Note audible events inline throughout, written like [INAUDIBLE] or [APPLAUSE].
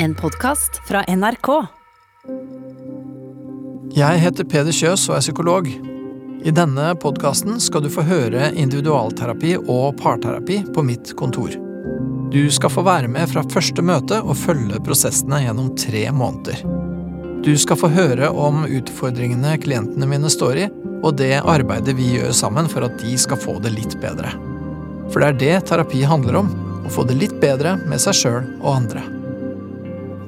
En podkast fra NRK. Jeg heter Peder Kjøs og er psykolog. I denne podkasten skal du få høre individualterapi og parterapi på mitt kontor. Du skal få være med fra første møte og følge prosessene gjennom tre måneder. Du skal få høre om utfordringene klientene mine står i, og det arbeidet vi gjør sammen for at de skal få det litt bedre. For det er det terapi handler om, å få det litt bedre med seg sjøl og andre.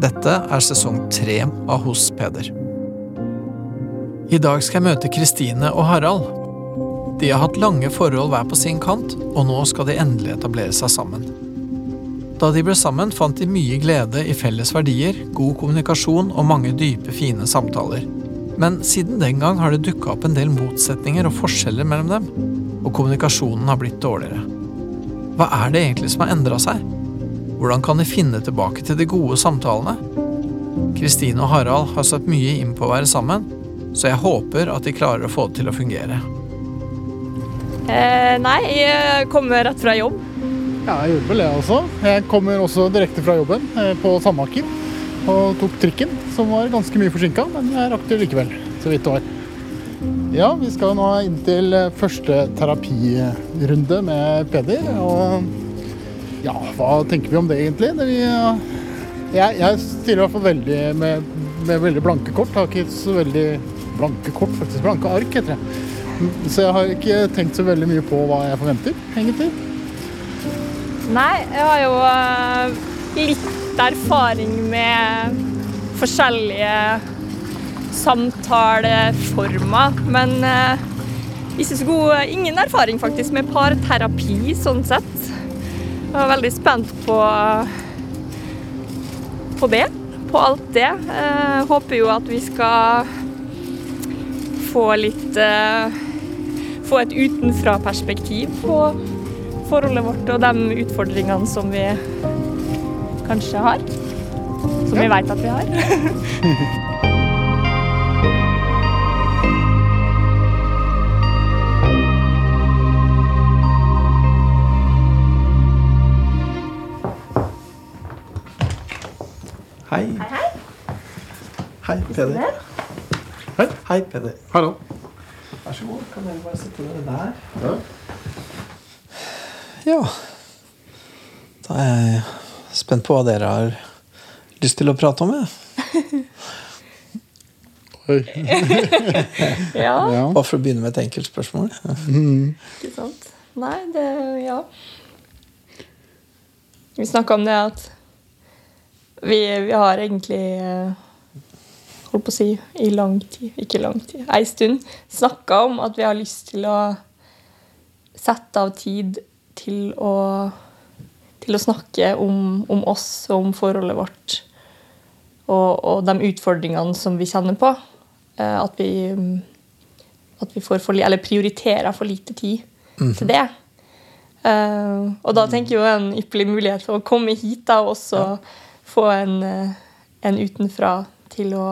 Dette er sesong tre av Hos Peder. I dag skal jeg møte Kristine og Harald. De har hatt lange forhold hver på sin kant, og nå skal de endelig etablere seg sammen. Da de ble sammen, fant de mye glede i felles verdier, god kommunikasjon og mange dype, fine samtaler. Men siden den gang har det dukka opp en del motsetninger og forskjeller mellom dem, og kommunikasjonen har blitt dårligere. Hva er det egentlig som har endra seg? Hvordan kan de finne tilbake til de gode samtalene? Kristine og Harald har satt mye inn på å være sammen, så jeg håper at de klarer å få det til å fungere. Eh, nei, jeg kommer rett fra jobb. Ja, jeg gjorde vel det også. Jeg kommer også direkte fra jobben eh, på Sandmaker. Og tok trikken, som var ganske mye forsinka, men jeg rakk det likevel. Så vidt det var. Ja, vi skal nå inn til første terapirunde med Peder. Og ja, hva tenker vi om det egentlig? Det vi, jeg, jeg stiller i hvert fall veldig med, med veldig blanke kort. Har ikke så veldig blanke kort, faktisk blanke ark, heter det. Så jeg har ikke tenkt så veldig mye på hva jeg forventer, egentlig. Nei, jeg har jo eh, litt erfaring med forskjellige samtaleformer, men ikke så god Ingen erfaring faktisk med parterapi sånn sett. Jeg var veldig spent på, på det. På alt det. Jeg håper jo at vi skal få litt eh, Få et utenfra-perspektiv på forholdet vårt og de utfordringene som vi kanskje har. Som vi veit at vi har. [LAUGHS] Hei. Hei, Hei, Peder. Hei. Hei, Peder. Hallo. Vær så god. Kan dere bare sitte dere der? Ja. Da er jeg spent på hva dere har lyst til å prate om. Jeg. Oi. [LAUGHS] Ja, Ja. Bare for å begynne med et enkelt spørsmål. ikke sant. Nei, det Ja. Vi snakka om det at vi, vi har egentlig eh, Holdt på å si i lang tid, ikke lang tid, ei stund snakka om at vi har lyst til å sette av tid til å til å snakke om, om oss og om forholdet vårt. Og, og de utfordringene som vi kjenner på. Eh, At vi, mm, at vi får for, eller prioriterer for lite tid til det. Eh, og da tenker jeg jo en ypperlig mulighet for å komme hit da, og også få en, eh, en utenfra til å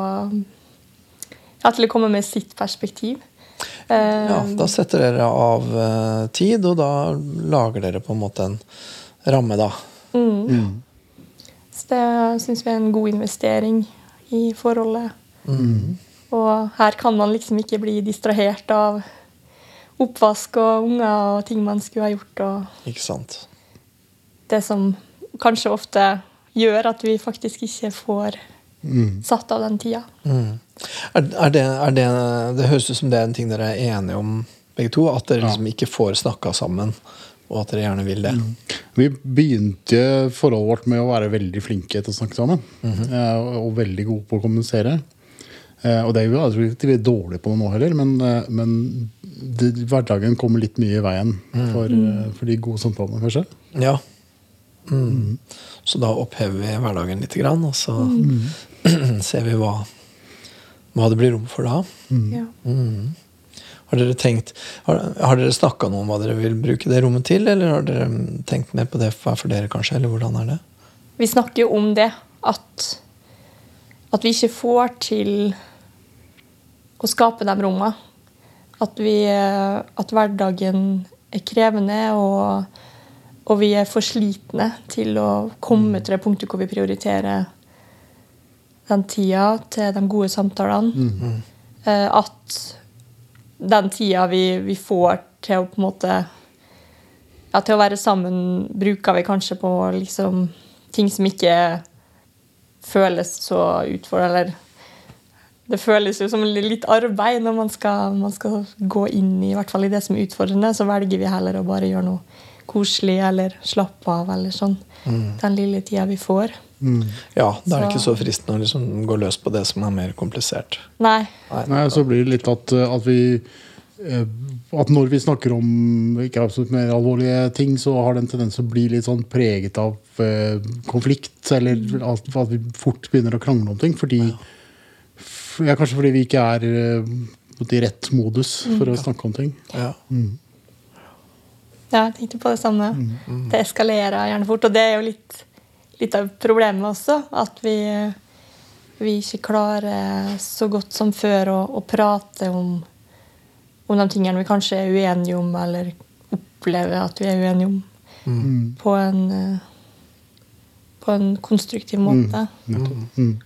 ja, til å komme med sitt perspektiv. Eh, Ja, Da setter dere av eh, tid, og da lager dere på en måte en ramme, da. Så det syns vi er en god investering i forholdet. Og her kan man liksom ikke bli distrahert av oppvask og unger og ting man skulle ha gjort. Og Ikke sant? det som kanskje ofte gjør at vi faktisk ikke får satt av den tida. Er, er det, er det, det høres ut som det er en ting dere er enige om, begge to. At dere liksom ikke får snakka sammen, og at dere gjerne vil det. Vi begynte forholdet vårt med å være veldig flinke til å snakke sammen. -hmm. Og veldig gode på å kommunisere. Eh, Og det er jo altså, ikke vi er dårlige på det nå heller, men, eh, men det, hverdagen kommer litt mye i veien for, eh, for de gode samtalene, kanskje. Ja. Mm. Så da opphever vi hverdagen litt, grann, og så [CLEARS THROAT] ser vi hva, hva det blir rom for da. Mm. Har dere tenkt, har, har dere snakka noe om hva dere vil bruke det rommet til, eller har dere tenkt mer på det for dere, kanskje? Eller hvordan er det? Vi snakker jo om det, at, at vi ikke får til å skape de rommene. At, vi, eh, at hverdagen er krevende, og, og vi er for slitne til å komme til det punktet hvor vi prioriterer den tida til de gode samtalene. Eh, at den tida vi, vi får til å på en måte ja, Til å være sammen, bruker vi kanskje på liksom ting som ikke føles så utfordrende. Eller det føles jo som litt arbeid når man skal, man skal gå inn i, i hvert fall i det som er utfordrende. Så velger vi heller å bare gjøre noe koselig eller slappe av eller sånn. Den lille tida vi får. Ja, da er det Så- ikke så fristende å liksom gå løs på det som er mer komplisert. Nei. Nei, så blir det litt at, at vi eh, At når vi snakker om ikke absolutt mer alvorlige ting, så har det en tendens til å bli litt sånn preget av eh, konflikt. Eller at, at vi fort begynner å krangle om ting. Fordi f- ja, Kanskje fordi vi ikke er eh, i rett modus for å snakke om ting. Ja. Ja, jeg tenkte på det samme. Det eskalerer gjerne fort. Og det er jo litt, litt av problemet også. At vi, vi ikke klarer så godt som før å, å prate om, om de tingene vi kanskje er uenige om, eller opplever at vi er uenige om, på en på en konstruktiv måte. Nettopp. Mm.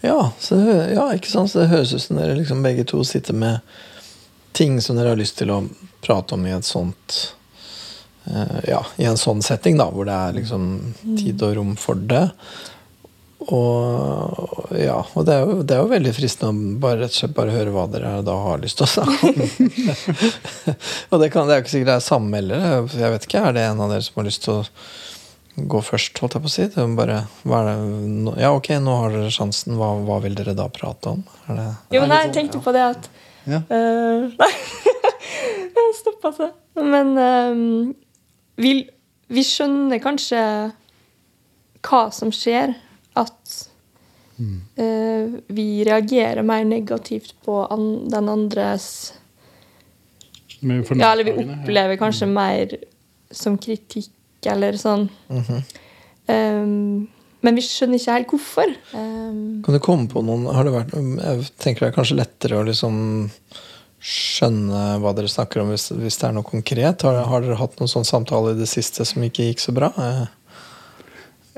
Ja, så, ja, ikke sant? Så det høres ut som dere liksom begge to sitter med ting som dere har lyst til å prate om i et sånt eh, Ja, i en sånn setting, da, hvor det er liksom tid og rom for det. Og ja, og det er jo, det er jo veldig fristende å bare, rett og slett bare høre hva dere da har lyst til å snakke om. [LAUGHS] og det, kan, det er jo ikke sikkert det er samme heller. Jeg vet ikke, Er det en av dere som har lyst til å gå først, holdt jeg på å si? Det er bare, hva er det, ja, ok, nå har dere sjansen. Hva, hva vil dere da prate om? Er det, Jo, nei, jeg tenkte på det at Ja. eh, [LAUGHS] Nei, jeg stoppa seg. Men uh, vi, vi skjønner kanskje hva som skjer. At uh, vi reagerer mer negativt på an, den andres Ja, eller vi opplever kanskje mer som kritikk, eller sånn. Um, men vi skjønner ikke helt hvorfor. Um, Kan du komme på noen har det vært, Jeg tenker det er kanskje lettere å liksom skjønne hva dere snakker om hvis, hvis det er noe konkret. Har, har dere hatt noen sånn samtale i det siste som ikke gikk så bra?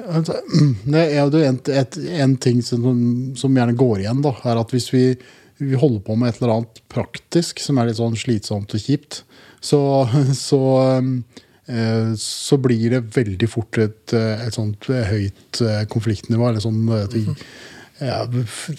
Altså, Det er jo en, et, en ting som, som gjerne går igjen, da, er at hvis vi, vi holder på med et eller annet praktisk som er litt sånn slitsomt og kjipt, så, [LAUGHS] så, eh, så blir det veldig fort et, eh, et sånt høyt eh, konfliktnivå. Eller sånn at vi ja,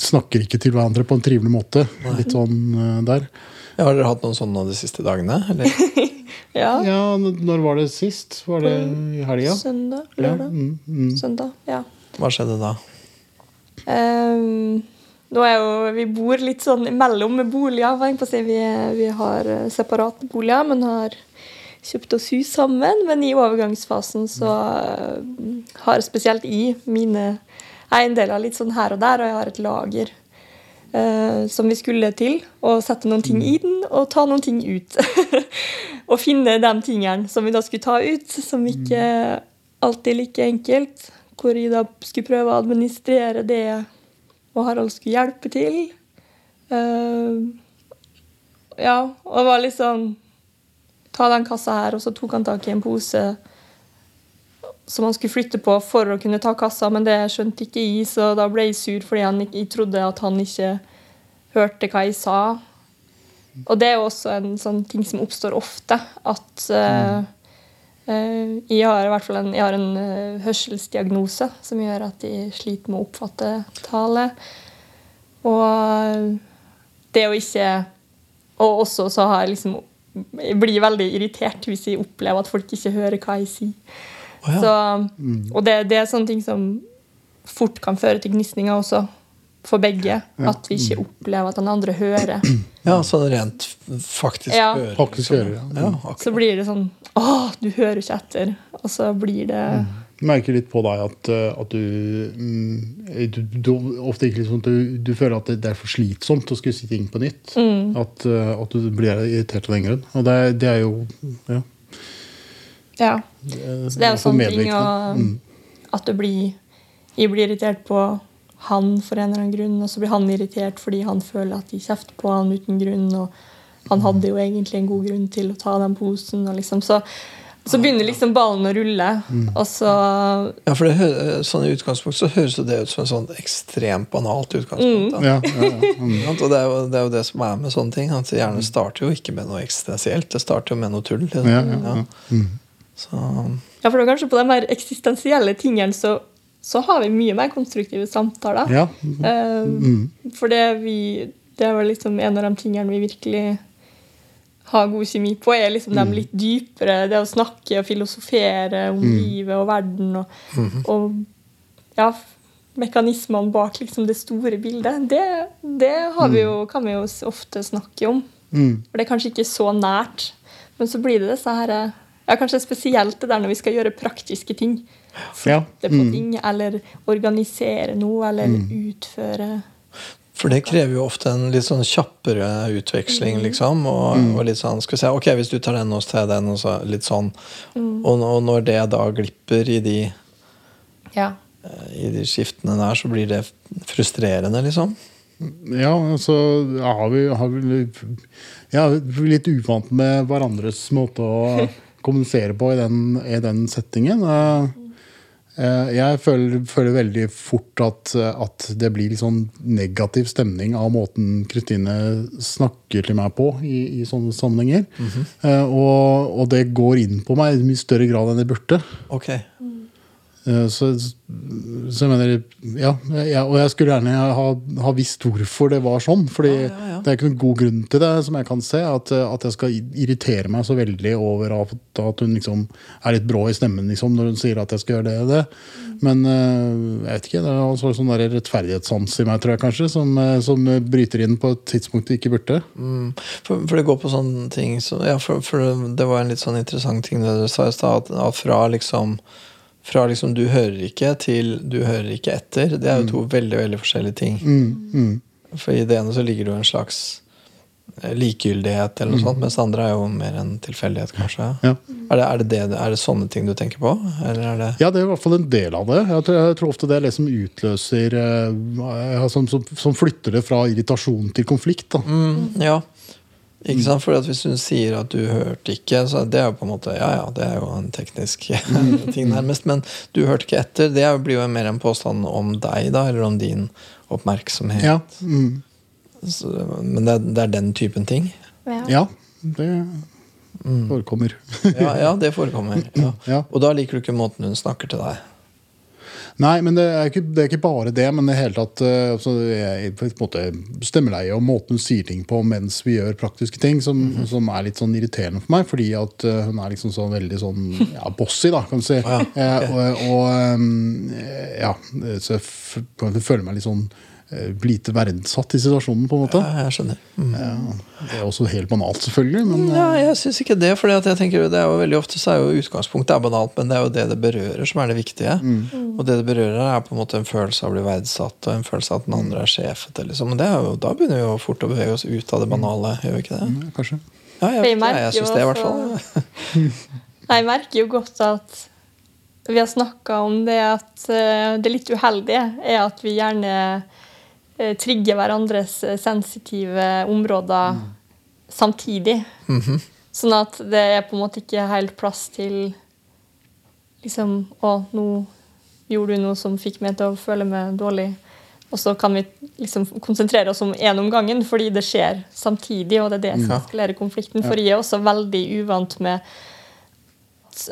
snakker ikke til hverandre på en trivelig måte. Litt sånn eh, der. Ja, har dere hatt noen sånne de siste dagene? Eller? [LAUGHS] ja. Ja, når var det sist? Var det i helga? Søndag? Ja, Lørdag? mm, mm. Søndag? Ja. Hva skjedde da? Um, nå er jo, Vi bor litt sånn imellom boliger. Vi, vi har eh, separate boliger, men har kjøpt oss hus sammen. Men i overgangsfasen så eh, har spesielt i mine eiendeler litt sånn her og der, og jeg har et lager eh, som vi skulle til. Og sette noen ting i den og ta noen ting ut. [LAUGHS] og finne de tingene som vi da skulle ta ut, som ikke alltid er like enkelt. Hvor jeg da skulle prøve å administrere det, og Harald skulle hjelpe til. Eh, ja, og det var litt sånn Ta den kassa her, og så tok han tak i en pose som han skulle flytte på for å kunne ta kassa, men det skjønte ikke jeg, så da ble jeg sur fordi han jeg trodde at han ikke hørte hva jeg sa. Og det er jo også en sånn ting som oppstår ofte, at uh, uh, jeg har i hvert fall en, jeg har en uh, hørselsdiagnose som gjør at jeg sliter med å oppfatte tale. Og det å ikke Og også så har jeg liksom Jeg blir veldig irritert hvis jeg opplever at folk ikke hører hva jeg sier. Oh, ja. Så, og det, det er sånne ting som fort kan føre til gnisninger også, for begge. At vi ikke opplever at den andre hører. Ja, sånn rent faktisk Ja. hører. Faktisk hører, ja. Ja. Så blir det sånn Å, du hører ikke etter. Og så blir det Jeg merker litt på deg at, eh, at du, mm, du, du ofte ikke liksom, du, du føler at det, det er for slitsomt å skulle si ting på nytt. At, eh, at du blir irritert av den grunn. Og det, det er jo ja, Ja. Så det er jo sånn sånne ting å, og, at du blir Jeg blir irritert på han for en eller annen grunn, og så blir han irritert fordi han føler at de kjefter på han uten grunn. og han hadde jo egentlig en god grunn til å ta den posen. Og liksom, så Så begynner liksom ballen å rulle, og så Ja, for det, sånn I utgangspunkt så høres det ut som en sånn ekstremt banalt utgangspunkt. da. Ja, ja, ja. [LAUGHS] Mm. Og det er, jo, det er jo det som er med sånne ting. At hjernen starter jo ikke med noe eksistensielt. Det starter jo med noe tull. Liksom. Ja, ja, ja. Mm. Så, Ja, for det er kanskje på de mer eksistensielle tingene så, så har vi mye mer konstruktive samtaler. ja. Eh, For det, vi, det er vel liksom en av de tingene vi virkelig har god kjemi på, er liksom de litt dypere. Det å snakke og filosofere om livet og verden og, og ja, mekanismene bak liksom det store bildet. Det, det har vi jo, kan vi jo ofte snakke om. Mm. For det er kanskje ikke så nært. Men så blir det disse her ja, Kanskje spesielt det der når vi skal gjøre praktiske ting. Ja. Flytte på ting, eller organisere noe, eller utføre for det krever jo ofte en litt sånn kjappere utveksling, liksom. Og, og litt sånn Skal vi se, ok, hvis du tar den, og så tar jeg den, og så litt sånn. Og, og når det da glipper i de, Ja. i de skiftene der, så blir det frustrerende, liksom. Ja, så har vi, har vi ja, vi er litt uvant med hverandres måte å [LAUGHS] kommunisere på i den, i den settingen. Eh, eh, Jeg føler, føler veldig fort at, at det blir litt sånn negativ stemning av måten Kristine snakker til meg på i, i sånne sammenhenger. Eh, og, og det går inn på meg i mye større grad enn det burde. Ok. Eh, Så, så jeg mener Ja, jeg, og jeg skulle gjerne ha, ha visst hvorfor det var sånn. Fordi Ja, ja, det er ikke noen god grunn til det, som jeg kan se. At, at jeg skal irritere meg så veldig over at, at hun liksom er litt brå i stemmen liksom, når hun sier at jeg skal gjøre det og det. Men eh, jeg vet ikke, det er en sånn der rettferdighetssans i meg, tror jeg kanskje, som, eh, som bryter inn på et tidspunkt det ikke burde. Mm. For, for det går på sånne ting så, ja, for, for det var en litt sånn interessant ting det du sa i stad. Fra liksom fra liksom du hører ikke til du hører ikke etter. Det er jo to veldig veldig forskjellige ting. Mm, mm. For i det ene så ligger det jo en slags eh, likegyldighet, eller noe sånt, mens andre er jo mer en tilfeldighet, kanskje. Ja. Er, det, er, det det, er det sånne ting du tenker på? Eller er det Ja, det er i hvert fall en del av det. Jeg tror, jeg tror ofte det er det som utløser eh, som, som, som flytter det fra irritasjon til konflikt. Mm, Ja. Ikke sant? For at hvis hun sier at du hørte ikke, så det er jo på en måte Ja, ja, det er jo en teknisk [LAUGHS] ting nærmest. Men du hørte ikke etter. Det blir jo mer en påstand om deg, da, eller om din oppmerksomhet. Ja, mm. Så, men det er, det er den typen ting? ja det forekommer. Ja, ja det [LAUGHS] forekommer. Ja. Ja. Og da liker du ikke måten hun snakker til deg Nei, men det er, ikke, det er ikke bare det. Men i det hele tatt eh, altså, jeg, på en måte stemmeleie og måten hun sier ting på mens vi gjør praktiske ting, som, som er litt sånn irriterende for meg. Fordi at eh, hun er liksom sånn veldig sånn ja, bossy, da, kan du si. Ja, Okay. Eh, og, og ja, så jeg føler meg litt sånn lite verdsatt i situasjonen, på en måte. Ja, jeg skjønner. Mm. Ja, det er også helt banalt, selvfølgelig. Men Ja, jeg syns ikke det. For jeg tenker det er jo veldig ofte så er jo utgangspunktet er banalt, men det er jo det det berører, som er det viktige. Og det det berører, er på en måte en følelse av å bli verdsatt, og en følelse av at den andre er sjefete. Liksom. Men det er jo, da begynner vi jo fort å bevege oss ut av det banale, gjør vi ikke det? Mm, kanskje. Ja, jeg, jeg, jeg jo syns det, i hvert fall. [LAUGHS] Jeg merker jo godt at vi har snakka om det at eh, det litt uheldige er at vi gjerne eh, trigger hverandres eh, sensitive områder samtidig. Mhm. Sånn at det er på en måte ikke helt plass til liksom Å, nå gjorde du noe som fikk meg til å føle meg dårlig. Og så kan vi liksom konsentrere oss om én om gangen, fordi det skjer samtidig. Og det er det som eskalerer konflikten. For jeg er også veldig uvant med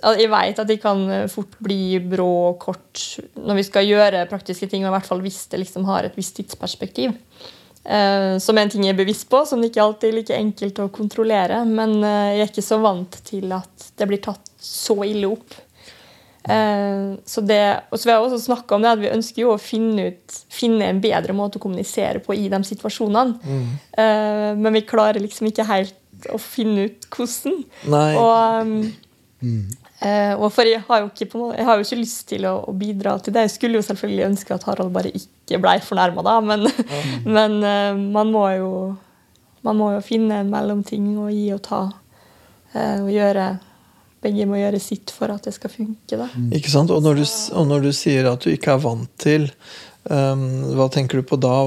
at Jeg vet at de kan fort bli brå og kort når vi skal gjøre praktiske ting, og i hvert fall hvis det liksom har et visst tidsperspektiv. Uh, som en ting jeg er bevisst på, som det ikke alltid er like enkelt å kontrollere. Men uh, jeg er ikke så vant til at det blir tatt så ille opp. Uh, så det, og så Vi har også snakka om det at vi ønsker jo å finne, ut, finne en bedre måte å kommunisere på i de situasjonene. Eh, men vi klarer liksom ikke helt å finne ut hvordan. Nei. Og, um, eh, og for jeg har, jo ikke, jeg har jo ikke lyst til å, å bidra til det. Jeg skulle jo selvfølgelig ønske at Harald bare ikke blei fornærma, da, men, [LAUGHS] men eh, man, må jo, man må jo finne en mellomting og gi og ta. eh, og gjøre Begge må gjøre sitt for at det skal funke. da. Ikke sant? Og når, du, og når du sier at du ikke er vant til um, Hva tenker du på da?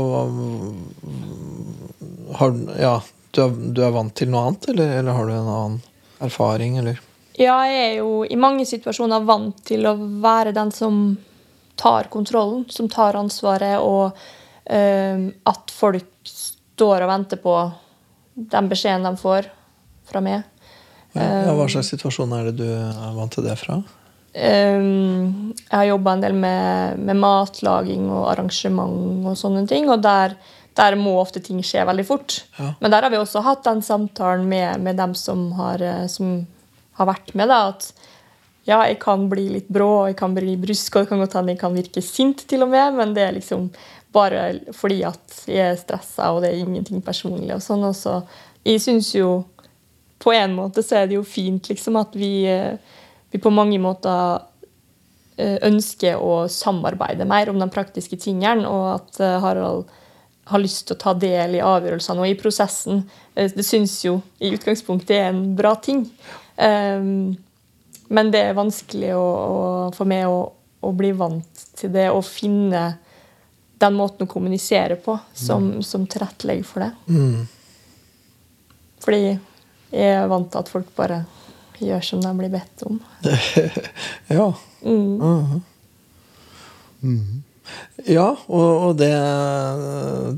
Har, ja, du er, du er vant til noe annet, eller, eller har du en annen erfaring, eller? Ja, jeg er jo i mange situasjoner vant til å være den som tar kontrollen, som tar ansvaret, og eh, at folk står og venter på den beskjeden de får fra meg. Ja, hva slags situasjon er det du er vant til det fra? Um, jeg har jobba en del med, med, matlaging og arrangement og sånne ting. Og der, der må ofte ting skje veldig fort. Ja. Men der har vi også hatt den samtalen med, med dem som har, som har vært med. Da, at ja, jeg kan bli litt brå, og jeg kan bli brusk, og det kan godt hende jeg kan virke sint, til og med, men det er liksom bare fordi at jeg er stressa, og det er ingenting personlig. og sånn, og så Jeg syns jo på en måte så er det jo fint liksom at vi eh, vi på mange måter eh, ønsker å samarbeide mer om de praktiske tingene, og at eh, Harald har lyst til å ta del i avgjørelsene og i prosessen. Det syns jo i utgangspunktet er en bra ting. Men det er vanskelig å, å, for meg å, å, bli vant til det og finne den måten å kommunisere på som, mm. som tilrettelegger for det. Mm. Fordi jeg er vant til at folk bare gjør som de blir bedt om. [LAUGHS] ja. Mm. Uh -huh. Ja, og, og det,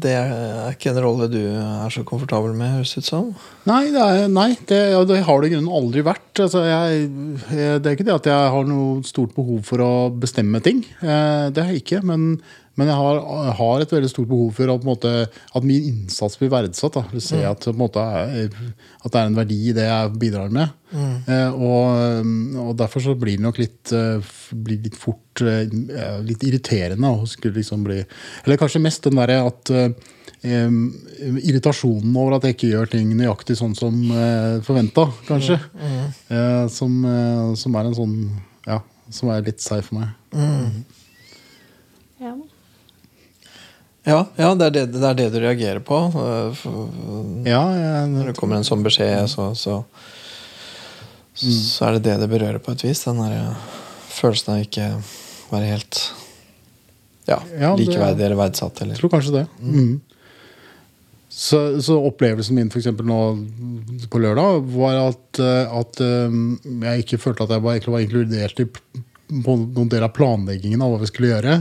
det, er ikke en rolle du er så komfortabel med, høres ut som? Nei, det, er, nei, det, det har det i grunnen aldri vært. Altså, jeg, det er ikke det at jeg har noe stort behov for å bestemme ting. Eh, det har jeg ikke. Men men jeg har, har, et veldig stort behov for at, måte, at min innsats blir verdsatt. Da. Se mm. at, måte, at, det er en verdi i det jeg bidrar med. Mm. Eh, og, og, derfor så blir det nok litt, eh, blir litt fort eh, litt irriterende. Liksom bli, eller kanskje mest den derre at eh, irritasjonen over at jeg ikke gjør ting nøyaktig sånn som eh, forventa, kanskje. Mm. mm. Eh, som, eh, som, er en sånn Ja, som er litt seig for meg. Mm. Ja. Ja, ja det, er det, det, er det, du reagerer på. Ja, ja, Når det kommer en sånn beskjed, så, så, mm. så, er det det det berører på et vis. Den der følelsen av ikke være helt ja, ja likeverdig eller verdsatt. Eller. Jeg tror kanskje det. Mm. Mm. Så, så, opplevelsen min for nå på lørdag var at, at um, jeg ikke følte at jeg var, var inkludert i på noen del av planleggingen av hva vi skulle gjøre.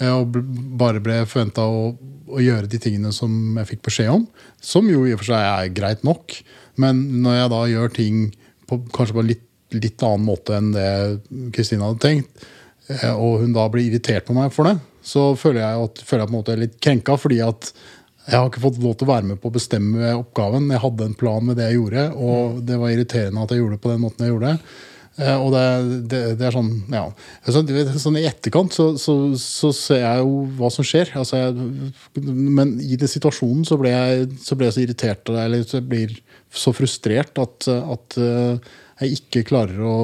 Eh, og bare ble forventa å, å, gjøre de tingene som jeg fikk beskjed om. Som jo i og for seg er greit nok. Men når jeg da gjør ting på, kanskje på en litt, litt annen måte enn det Kristina hadde tenkt, eh, og hun da blir irritert på meg for det, så føler jeg at føler jeg på en måte litt krenka. fordi at jeg har ikke fått lov til å være med på å bestemme oppgaven. Jeg hadde en plan med det jeg gjorde, og det var irriterende at jeg gjorde det på den måten jeg gjorde. det og det, det, det, er sånn ja. Så, sånn I etterkant så, så, så, ser jeg jo hva som skjer. Altså jeg, men i den situasjonen så ble jeg så, ble jeg så irritert eller så blir så frustrert at, at eh, jeg ikke klarer å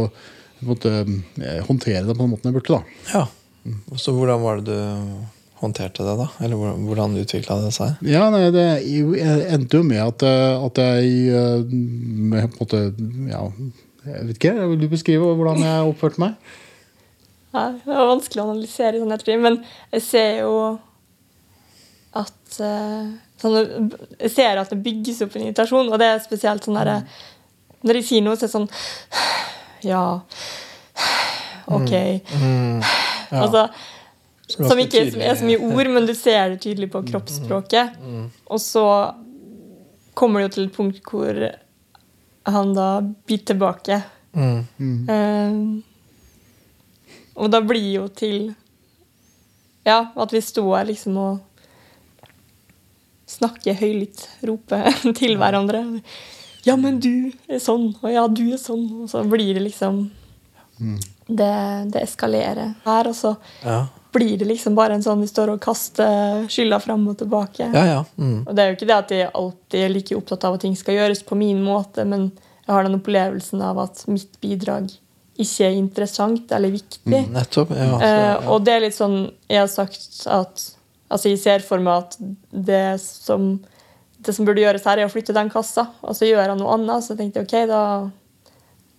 måtte, eh, håndtere det på den måten jeg burde. da. Ja, Så hvordan var det du håndterte det, da? Eller hvordan utvikla det seg? Ja, nei, det endte jo med at, at jeg med, på en måte, ja, jeg vet ikke, Vil du beskrive hvordan jeg oppførte meg? Nei, det var vanskelig å analysere sånn ettertid, men jeg ser jo at uh, sånn, Jeg ser at det bygges opp en irritasjon, og det er spesielt sånn derre Når jeg sier noe, så er det sånn Ja. OK. Mm. Mm. Ja. Altså som ikke er så mye ord, men du ser det tydelig på mm, mm, kroppsspråket. Mm. Og så kommer det jo til et punkt hvor han da blir tilbake. Mm. Mm. Um, og da blir jo til Ja, at vi står liksom og snakke høylytt, rope [LAUGHS] til hverandre. 'Ja, men du er sånn', og 'ja, du er sånn'. Og så blir det liksom mm. det, det, eskalerer her, og så ja. Blir det liksom bare en sånn vi står og kaster skylda fram og tilbake. Ja, ja. Mm. Og det er jo ikke det at jeg alltid er like opptatt av at ting skal gjøres på min måte, men jeg har den opplevelsen av at mitt bidrag ikke er interessant eller viktig. Mm, nettopp, ja, så, ja. Eh, og det er litt sånn Jeg har sagt at altså jeg ser for meg at det som, det som burde gjøres her, er å flytte den kassa. Og så gjør han noe annet. Så jeg tenkte ok, da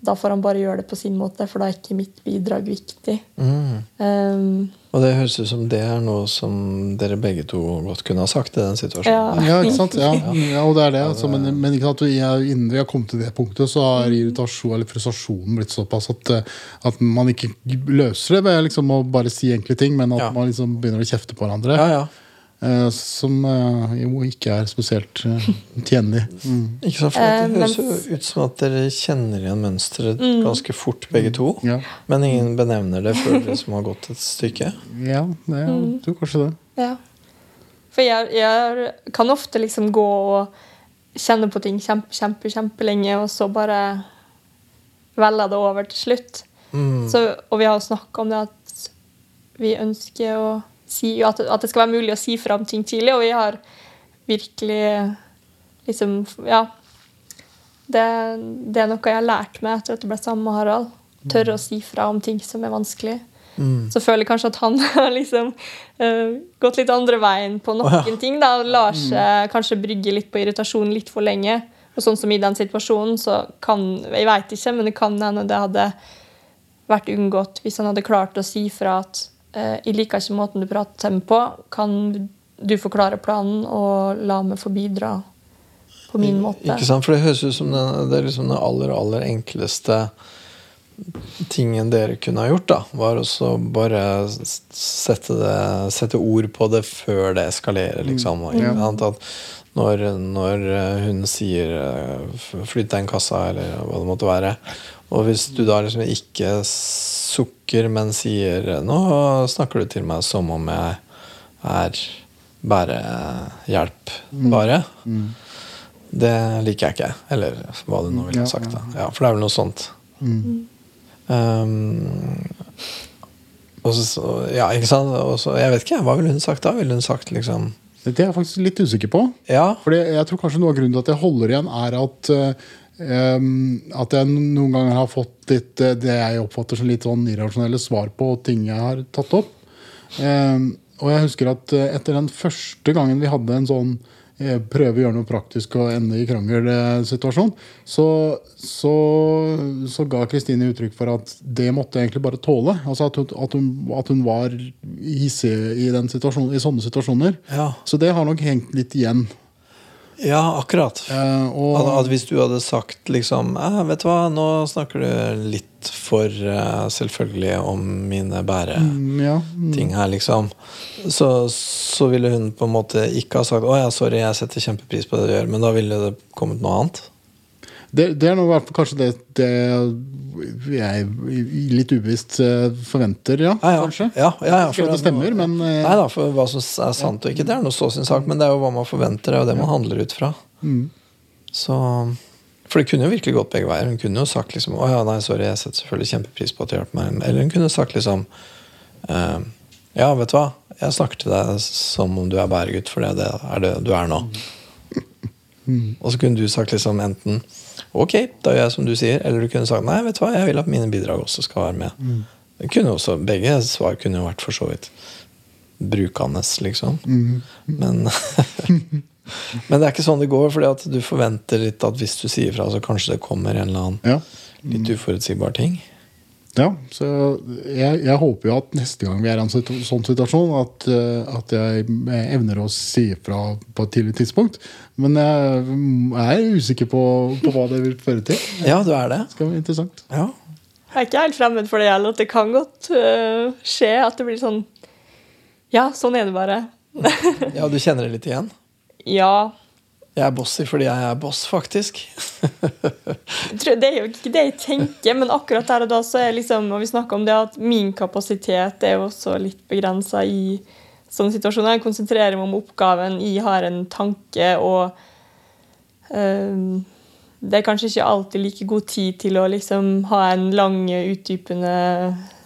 da får han bare gjøre det på sin måte, for da er ikke mitt bidrag viktig. Mm. Um, Og det høres ut som det er noe som dere begge to godt kunne ha sagt i den situasjonen. ja. Ja, ikke sant? Ja, [LAUGHS] ja og det er det. Altså, men, men ikke sant? Innen vi har kommet til det punktet, så har irritasjon eller frustrasjonen blitt såpass at, eh, at man ikke løser det ved liksom å bare si enkle ting, men at Ja. man liksom begynner å kjefte på hverandre. Ja, ja. Eh, Som eh, jo ikke er spesielt eh, tjenlig. [LAUGHS] Mm. Ikke sant? For det høres jo ut som at dere kjenner igjen mønsteret Mm. ganske fort, begge to. Ja, Men ingen benevner det før dere som har gått et stykke. ja det, jeg tror kanskje det. Ja. For jeg, jeg kan ofte liksom gå og kjenne på ting kjempe, kjempe, kjempelenge, og så bare velger det over til slutt. Mm. Så, og vi har jo snakka om det at vi ønsker å si at, at det skal være mulig å si fra om ting tidlig, og vi har virkelig liksom Ja. Det, det er noe jeg har lært meg etter at jeg ble sammen med Harald. Tørre å si fra om ting som er vanskelig. Mm. Så føler jeg kanskje at han [LAUGHS] har liksom uh, gått litt andre veien på noen oh, ja. ting. da, Lar seg kanskje brygge litt på irritasjon litt for lenge. Og sånn som i den situasjonen, så kan Jeg veit ikke, men det kan hende det hadde vært unngått hvis han hadde klart å si fra at jeg liker ikke måten du prater til meg på. Kan du forklare planen og la meg få bidra på min måte? Ikke sant? For det høres ut som den, det er liksom den aller, aller enkleste tingen dere kunne ha gjort, da, var også bare sette, det, sette ord på det før det eskalerer, liksom. Mm. Ikke sant? At når, når eh, hun sier eh, 'flytt den kassa', eller hva det måtte være, og hvis du da liksom ikke sukker, men sier 'nå snakker du til meg som om jeg er bare mm. Mm. det liker jeg ikke. Eller hva du nå ville Ja, sagt. da. Ja, for det er vel noe sånt. Um, og så, ja, ikke sant? Og så, jeg vet ikke, hva ville hun sagt da? Ville hun sagt liksom Det er jeg faktisk litt usikker på. Ja, Fordi jeg tror kanskje Noe av grunnen til at jeg holder igjen, er at em, at jeg noen ganger har fått litt, eh, det jeg oppfatter som litt sånn irrasjonelle svar på ting jeg har tatt opp. Em, og jeg husker at eh, etter den første gangen vi hadde en sånn eh, prøve å gjøre noe praktisk og ende i krangel-situasjon, så, så, så ga Kristine uttrykk for at det måtte jeg egentlig bare tåle. Altså at hun, at hun, at hun var hissig i, i sånne situasjoner. ja, Så det har nok hengt litt igjen. Ja akkurat. Eh, og, At, at hvis du hadde sagt liksom eh, Vet du hva, nå snakker du litt for eh, selvfølgelig om mine bæreting Mm, ja, mm, her, liksom. Så, så ville hun på en måte ikke ha sagt 'Å ja, sorry, jeg setter kjempepris på det du gjør', men da ville det kommet noe annet. Det, det er nå kanskje det, det jeg litt ubevisst eh, forventer, ja. Ja, ja. Kanskje. Ja, ja, ja, for, det stemmer, men eh, Nei da, for hva som er sant og ikke, det er noe så sin sak, men det er jo hva man forventer, det er jo det man handler ut fra. mm, Så For det kunne jo virkelig gått begge veier. Hun kunne jo sagt liksom Å ja, nei, sorry, jeg setter selvfølgelig kjempepris på at du hjelper meg. Eller hun kunne sagt liksom eh, Ja, vet du hva, jeg snakker til deg som om du er bæregutt, for det er det du er nå. Og så kunne du sagt liksom enten Ok, da gjør jeg som du sier. Eller du kunne sagt nei, vet du hva, jeg vil at mine bidrag også skal være med. Det kunne også, Begge svar kunne jo vært for så vidt brukende, liksom. Men [LAUGHS] Men det er ikke sånn det går, fordi at du forventer litt at hvis du sier fra, så kanskje det kommer en eller annen ja. litt uforutsigbar ting. Ja. Så jeg, jeg håper jo at neste gang vi er i en sånn situasjon, at, eh, at jeg evner å si ifra på et tidlig tidspunkt. Men jeg er usikker på, på hva det vil føre til. Ja, du er det. skal bli interessant. Ja. Jeg er ikke helt fremmed for det heller. At det kan godt uh, skje at det blir sånn Ja, sånn er det bare. ja, du kjenner det litt igjen? [LAUGHS] ja. Jeg er bossy fordi jeg er boss, faktisk. Det er jo ikke det jeg tenker, men akkurat der og da så er liksom Og vi snakker om det at min kapasitet er jo også litt begrensa i sånne situasjoner. Jeg konsentrerer meg om oppgaven, jeg har en tanke, og øh, det er kanskje ikke alltid like god tid til å liksom ha en lang, utdypende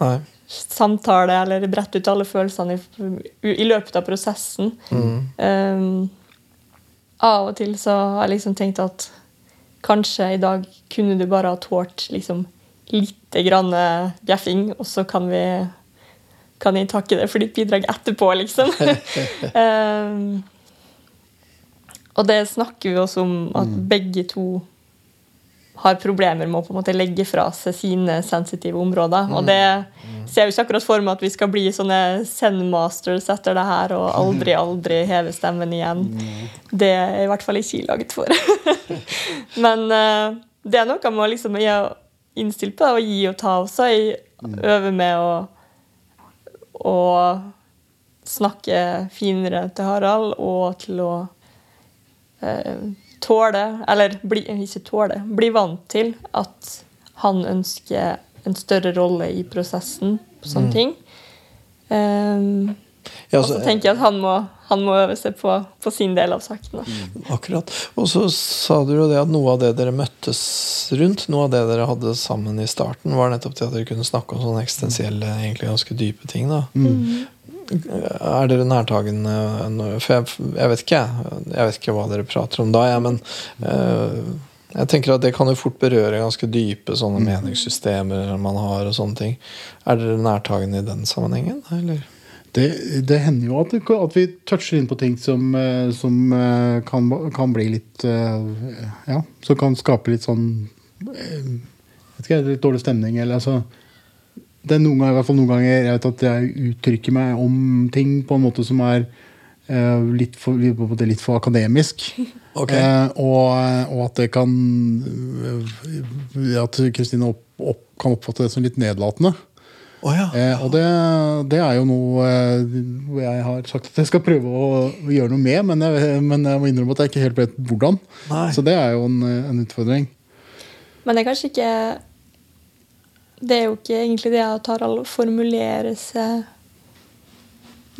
Nei. samtale eller brette ut alle følelsene i, i løpet av prosessen. Um, av og til så har jeg liksom tenkt at kanskje i dag kunne du bare ha tålt liksom lite grann eh, bjeffing, og så kan vi kan jeg takke deg for ditt bidrag etterpå, liksom. um, [LAUGHS] [LAUGHS] og det snakker vi også om at begge to har problemer med å på en måte legge fra seg sine sensitive områder. Og det ser jo ikke akkurat for meg at vi skal bli sånne Zen-masters etter det her og aldri, aldri heve stemmen igjen. Det er i hvert fall ikke laget for. [LAUGHS] Men uh, det er noe med å liksom innstilt på det, å gi og ta også. Jeg øver med å, å snakke finere til Harald og til å eh, tåle, eller bli, ikke tåle, bli vant til at han ønsker en større rolle i prosessen på sånne ting. Um, Ja, og så altså, tenker jeg at han må, han må øve seg på, på sin del av saken. Mm. Akkurat. Og så sa du jo det at noe av det dere møttes rundt, noe av det dere hadde sammen i starten, var nettopp det at dere kunne snakke om sånne eksistensielle, egentlig ganske dype ting. da. Er dere nærtagende For jeg, jeg vet ikke, jeg. Vet ikke hva dere prater om da, jeg, men uh, jeg tenker at det kan jo fort berøre ganske dype sånne meningssystemer man har, og sånne ting. Er dere nærtagende i den sammenhengen, eller? Det, det hender jo at, det, at vi toucher inn på ting som, eh, som eh, kan, kan bli litt Ja, som kan skape litt sånn jeg vet ikke, Litt dårlig stemning. Eller altså det er noen ganger, i hvert fall noen ganger jeg vet at jeg uttrykker meg om ting på en måte som er uh, litt, for, litt for akademisk. [LAUGHS] Okay. Uh, og, og at det kan eh, At Kristine opp, opp, kan oppfatte det som litt nedlatende. Oh, ja. uh, og det, det er jo noe jeg har sagt at jeg skal prøve å gjøre noe med, men jeg, men jeg må innrømme at jeg ikke helt vet hvordan. Nei. Så det er jo en, en utfordring. Men det er kanskje ikke Det er jo ikke egentlig det at Harald formulerer seg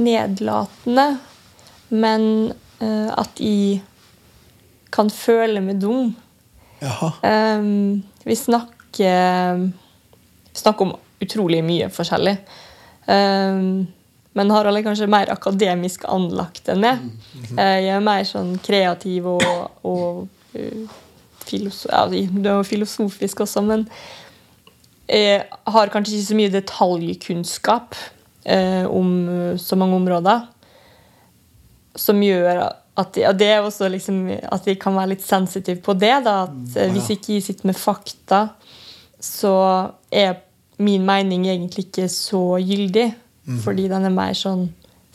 nedlatende, men uh, at jeg kan føle meg dum. Jaha. Um, vi snakker Vi snakker om utrolig mye forskjellig. Um, men Harald er kanskje mer akademisk anlagt enn meg. Uh, Jeg er mer sånn kreativ og, og uh, filosof, ja, filosofisk også, men jeg har kanskje ikke så mye detaljkunnskap eh, om uh, så mange områder. Som gjør at ja, det er også liksom, at de kan være litt sensitive på det. Da, at eh, Hvis ikke jeg sitter med fakta, så er min mening egentlig ikke så gyldig. Fordi den er mer sånn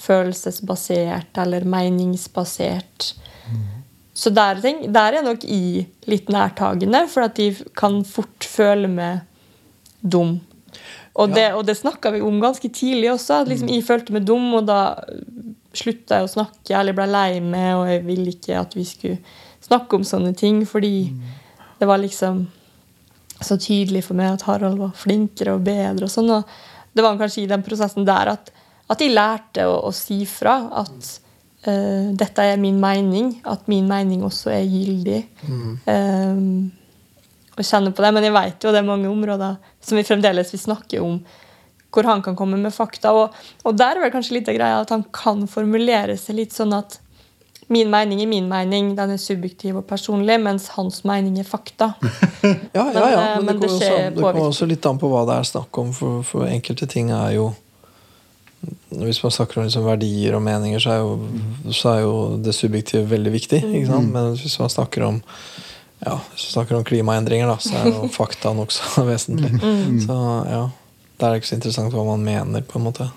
følelsesbasert eller meningsbasert. Så der, der er nok i litt nærtagende, for at de kan fort føle meg dum. Og det, og det snakka vi om ganske tidlig også. At liksom jeg følte meg dum, og da slutta jeg å snakke, eller ble lei meg, og jeg ville ikke at vi skulle snakke om sånne ting, fordi det var liksom så tydelig for meg at Harald var flinkere og bedre. og sånn, og Det var kanskje i den prosessen der at, at jeg lærte å, å si fra at uh, dette er min mening, at min mening også er gyldig. Eh, og kjenne på det, Men jeg vet jo det er mange områder som vi fremdeles vil snakke om, hvor han kan komme med fakta. Og, og der er vel kanskje litt av greia at han kan formulere seg litt sånn at min mening er min mening, den er subjektiv og personlig, mens hans mening er fakta. [LAUGHS] Ja, ja, ja. Men, eh, Men, det, det kommer også, det kommer også litt an på hva det er snakk om, for, for enkelte ting er jo Hvis man snakker om liksom verdier og meninger, så er, jo, så er jo det subjektive veldig viktig. Sant? Men hvis man snakker om ja, hvis du snakker om klimaendringer, da, så er jo [LAUGHS] fakta nokså [LAUGHS] vesentlig. Så ja, Da er det ikke så interessant hva man mener, på en måte.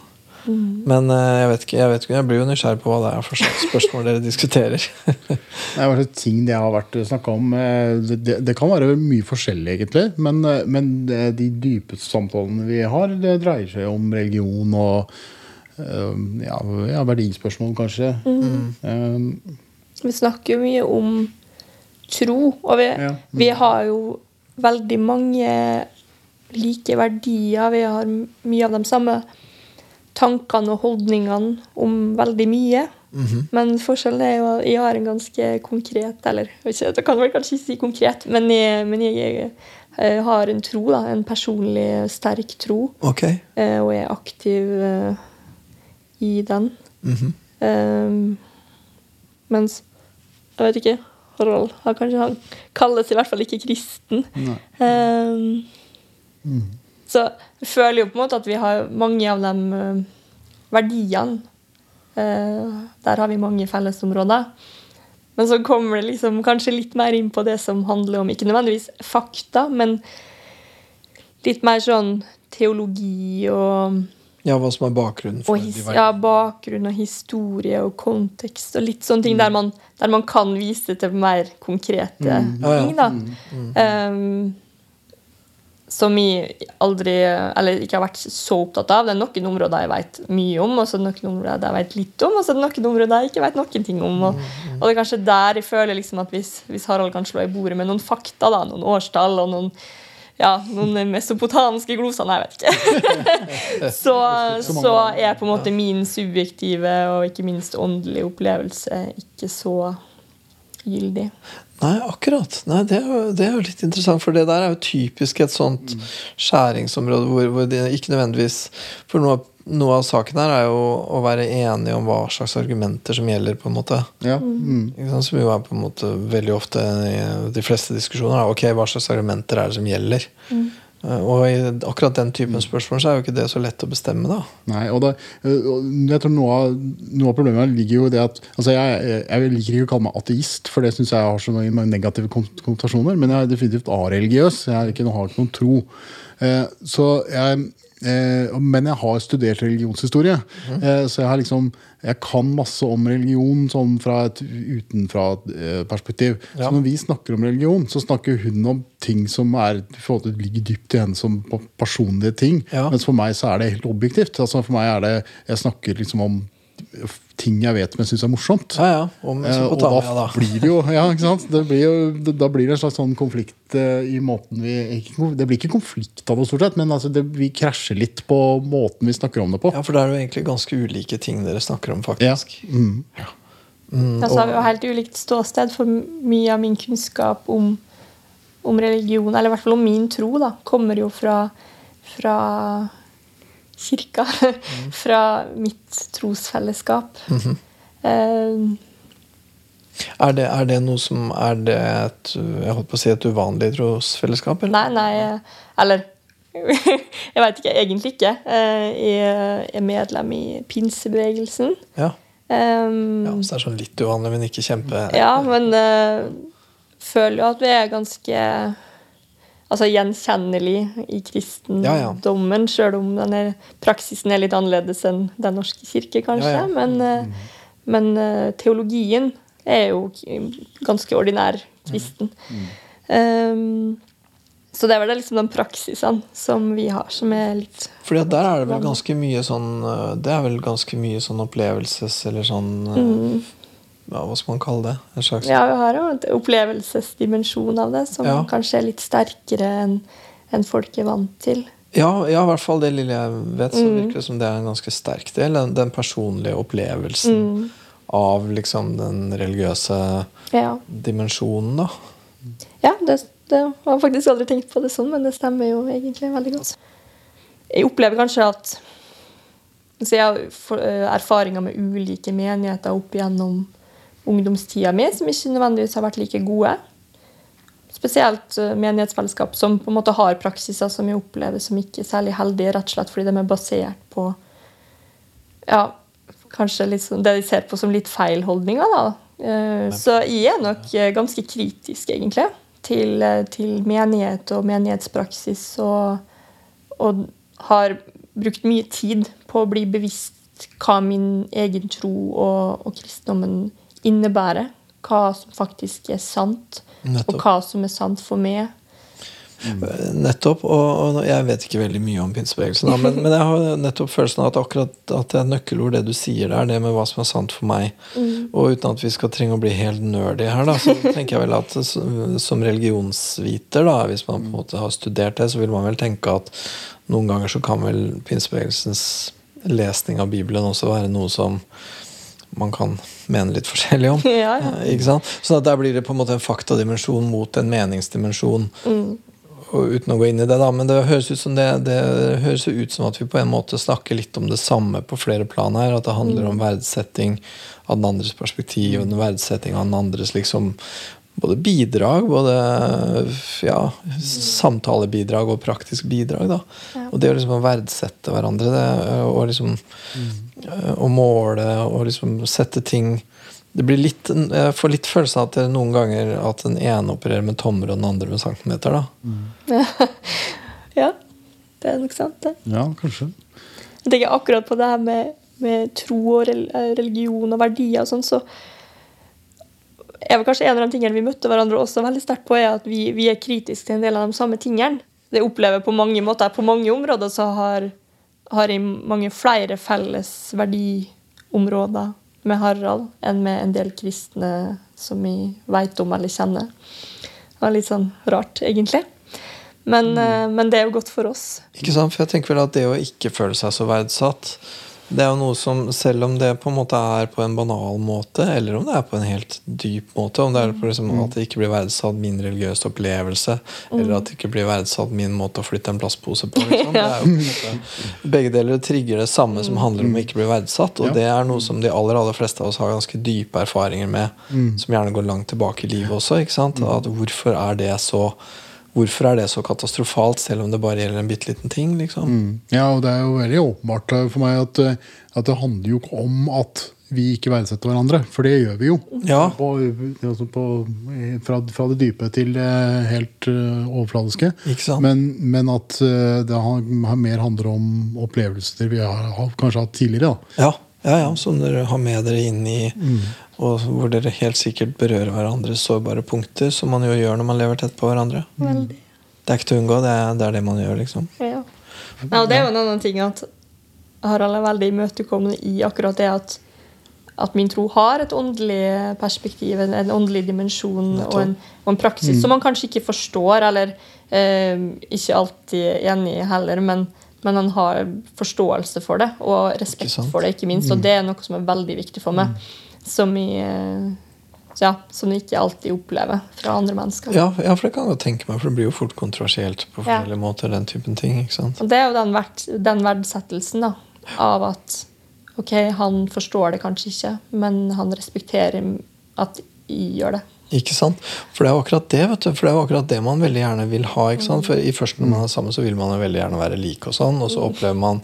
Men eh, jeg vet ikke, jeg, vet ikke, jeg blir jo nysgjerrig på hva det er for slags spørsmål dere diskuterer. [LAUGHS] Det er bare ting det har vært snakka om. eh, Det, det, det kan være mye forskjellig, egentlig. Men, eh, men de dypeste samtalene vi har, det dreier seg om religion og ja, ja, verdispørsmål, kanskje. Eh, Vi snakker jo mye om tro, og vi, Ja. vi har jo veldig mange like verdier. Vi har mye av de samme tankene og holdningene om veldig mye. Men forskjellen er jo at jeg har en ganske konkret Eller ikke, jeg kan vel kanskje ikke si konkret, men jeg, men jeg, jeg har en tro. da, En personlig sterk tro. Ok. eh, Og er aktiv uh, i den. Mhm. Um, mens Jeg vet ikke. Harald han kanskje han kalles i hvert fall ikke kristen. Um, Så jeg føler jo på en måte at vi har mange av de eh, verdiene. uh, der har vi mange fellesområder. Men så kommer det liksom kanskje litt mer inn på det som handler om ikke nødvendigvis fakta, men litt mer sånn teologi og, Ja, hva som er bakgrunnen for og his, de ja, bakgrunn og historie og kontekst og litt sånne ting der, man, der man kan vise til mer konkrete Ja, ja. ting. da. Um, som jeg aldri Eller ikke har vært så opptatt av. Det er noen områder jeg vet mye om, og så er det noen områder jeg vet litt om, og så er det noen områder jeg ikke vet noen ting om. Og, og det er kanskje der jeg føler liksom at hvis, hvis Harald kan slå i bordet med noen fakta, da, noen årstall og noen ja, noen mesopotamiske glosene, jeg vet ikke. [LAUGHS] så, så er på en måte min subjektive og ikke minst åndelige opplevelse ikke så gyldig. Nei, akkurat. Nei, det, er jo, det er jo litt interessant, for det der er jo typisk et sånt skjæringsområde hvor, hvor det ikke nødvendigvis For noe, av- noe av saken her er jo å være enige om hva slags argumenter som gjelder, på en måte. Ja. Mm. Ikke sant? Som jo er på en måte veldig ofte i de fleste diskusjoner. er, Ok, hva slags argumenter er det som gjelder? Mm. Og i akkurat den typen spørsmål så er jo ikke det så lett å bestemme, da. Nei, og det, og jeg tror noe av, noe av problemet ligger jo i det at altså jeg, jeg liker ikke å kalle meg ateist, for det syns jeg har så mange negative kon- konnotasjoner. Men jeg er definitivt areligiøs. Jeg er ikke, har ikke noen tro. Eh, så jeg, eh, men jeg har studert religionshistorie. Eh, så jeg har liksom jeg kan masse om religion sånn fra et utenfra-perspektiv. Ja. Så når vi snakker om religion, så snakker hun om ting som er, forhold ligger dypt i henne som personlige ting. Ja. Mens for meg så er det helt objektivt. Altså for meg er det, Jeg snakker liksom om ting jeg vet men syns er morsomt. Ja, ja. Om Eh, og da da. blir det jo [LAUGHS] ja, ikke sant? Det blir jo, da blir det en slags sånn konflikt eh, i måten vi ikke, Det blir ikke konflikt av det, stort sett, men altså det, vi krasjer litt på måten vi snakker om det på. Ja, for det er jo egentlig ganske ulike ting dere snakker om, Ja. faktisk. Ja. Mm, Ja, så har vi og- jo helt ulikt ståsted, for mye av min kunnskap om, om religion, eller i hvert fall om min tro, da, kommer jo fra, fra kirka. [LAUGHS] fra mitt trosfellesskap. Mm -hmm. uh, Er det, er det noe som Er det et, jeg holdt på å si et uvanlig trosfellesskap? Eller? nei, nei Eller [LAUGHS] Jeg veit ikke. Egentlig ikke. Eh, jeg er medlem i pinsebevegelsen. Ja. Um, ja, Så det er sånn litt uvanlig, men ikke kjempe Ja, men uh, føler jo at vi er ganske altså gjenkjennelig i kristendommen, sjøl om den er, praksisen er litt annerledes enn Den norske kirke, kanskje. Ja, ja. Men, mm. men eh, teologien er jo ganske ordinær kristen. Um, så det er vel liksom de praksisene som vi har, som er litt Fordi at der er det vel ganske mye sånn øh, Det er vel ganske mye sånn opplevelses eller sånn øh, ja, Hva skal man kalle det? En slags. Ja, vi har jo en opplevelsesdimensjon av det, som Ja. kanskje er litt sterkere enn en folk er vant til. Ja, ja, i hvert fall det lille jeg vet, så Mm. virker det som det er en ganske sterk del. Den, den personlige opplevelsen Mm. av liksom den religiøse Ja, dimensjonen, da. ja det, det har faktisk aldri tenkt på det sånn, men det stemmer jo egentlig veldig godt. Jeg opplever kanskje at så Jeg har eh, erfaringer med ulike menigheter opp gjennom ungdomstida mi som ikke nødvendigvis har vært like gode. Spesielt eh, menighetsfellesskap som på en måte har praksiser som jeg opplever som ikke særlig heldige, rett og slett fordi de er basert på ja, kanskje sånn, det de ser på som litt feil holdninger. da. Eh, Så jeg er nok eh, ganske kritisk, egentlig, til, til menighet og menighetspraksis. Og, og har brukt mye tid på å bli bevisst hva min egen tro og, og kristendommen innebærer. Hva som faktisk er sant, Nettopp. og hva som er sant for meg. Nettopp. Og, og jeg vet ikke veldig mye om pinsebevegelsen, men, men jeg har nettopp følelsen av at akkurat at det er nøkkelord, det du sier der, det med hva som er sant for meg. Og uten at vi skal trenge å bli helt nerdy her, da, så [LAUGHS] tenker jeg vel at som som religionsviter, da, hvis man på en måte har studert det, så vil man vel tenke at noen ganger så kan vel pinsebevegelsens lesning av Bibelen også være noe som man kan mene litt forskjellig om. [LAUGHS] Ja, ja. Eh, Ikke sant? Så der blir det på en måte en faktadimensjon mot en meningsdimensjon. Og uten å gå inn i det, da, men det høres, ut som det, det høres ut som at vi på en måte snakker litt om det samme på flere plan her. At det handler om verdsetting av den andres perspektiv og den verdsetting av den andres liksom både bidrag, både ja, samtalebidrag og praktisk bidrag. da. Og det å liksom verdsette hverandre det, og liksom å måle og liksom sette ting det blir litt, Jeg får litt følelsen av at det er noen ganger at den ene opererer med tommer og den andre med centimeter. da. [LAUGHS] Ja, det er nok sant, det. Ja, kanskje. Jeg tenker akkurat på det her med, med tro og eh, religion og verdier og sånn, så er var kanskje en av de tingene vi møtte hverandre også veldig sterkt på, er at vi, vi er kritiske til en del av de samme tingene. Det opplever på mange måter, på mange områder så har, har jeg mange flere felles verdiområder med Harald enn med en del kristne som vi vet om eller kjenner. Det var litt sånn rart, egentlig. Men, mm. men det er jo godt for oss. Ikke sant? For jeg tenker vel at det å ikke føle seg så verdsatt, det er jo noe som, selv om det på en måte er på en banal måte, eller om det er på en helt dyp måte, om det er på liksom at det ikke blir verdsatt min religiøse opplevelse, eller at det ikke blir verdsatt min måte å flytte en plastpose på. [LAUGHS] Liksom. Det er jo på en måte, begge deler trigger det samme som handler om å ikke bli verdsatt, og det er noe som de aller aller fleste av oss har ganske dype erfaringer med, som gjerne går langt tilbake i livet også. ikke sant? At hvorfor er det så Hvorfor er det så katastrofalt, selv om det bare gjelder en bitte liten ting? liksom? Mm. Ja, og det er jo veldig åpenbart eh, for meg at, eh, at det handler jo ikke om at vi ikke verdsetter hverandre, for det gjør vi jo. Ja. På, altså på, fra, fra det dype til det helt eh, overfladiske. Men, men at eh, det har, har mer handler om opplevelser vi har, har kanskje hatt tidligere. da. Ja, ja, ja, som dere har med dere inn i, og hvor dere helt sikkert berører hverandres sårbare punkter, som man jo gjør når man lever tett på hverandre. Veldig. Det er ikke til å unngå, det er det, er det man gjør, liksom. Ja. ja, og det er jo en annen ting at Harald er veldig imøtekommende i akkurat det at, at min tro har et åndelig perspektiv, en, en åndelig dimensjon og en, og en praksis som man kanskje ikke forstår, eller eh, ikke alltid er enig i heller, men, men han har forståelse for det, og respekt for det, ikke minst. Og det er noe som er veldig viktig for meg, som jeg eh, ja, som jeg ikke alltid opplever fra andre mennesker. Ja, ja, for det kan jeg tenke meg, for det blir jo fort kontroversielt på Ja. forskjellige måter. den typen ting, ikke sant? Og det er jo den, verd, den verdsettelsen da, av at ok, han forstår det kanskje ikke, men han respekterer at jeg gjør det. Ikke sant? For det er jo akkurat det vet du, for det er jo akkurat det man veldig gjerne vil ha. ikke sant? For i først når man er sammen, så vil man jo veldig gjerne være like, og sånn, og så opplever man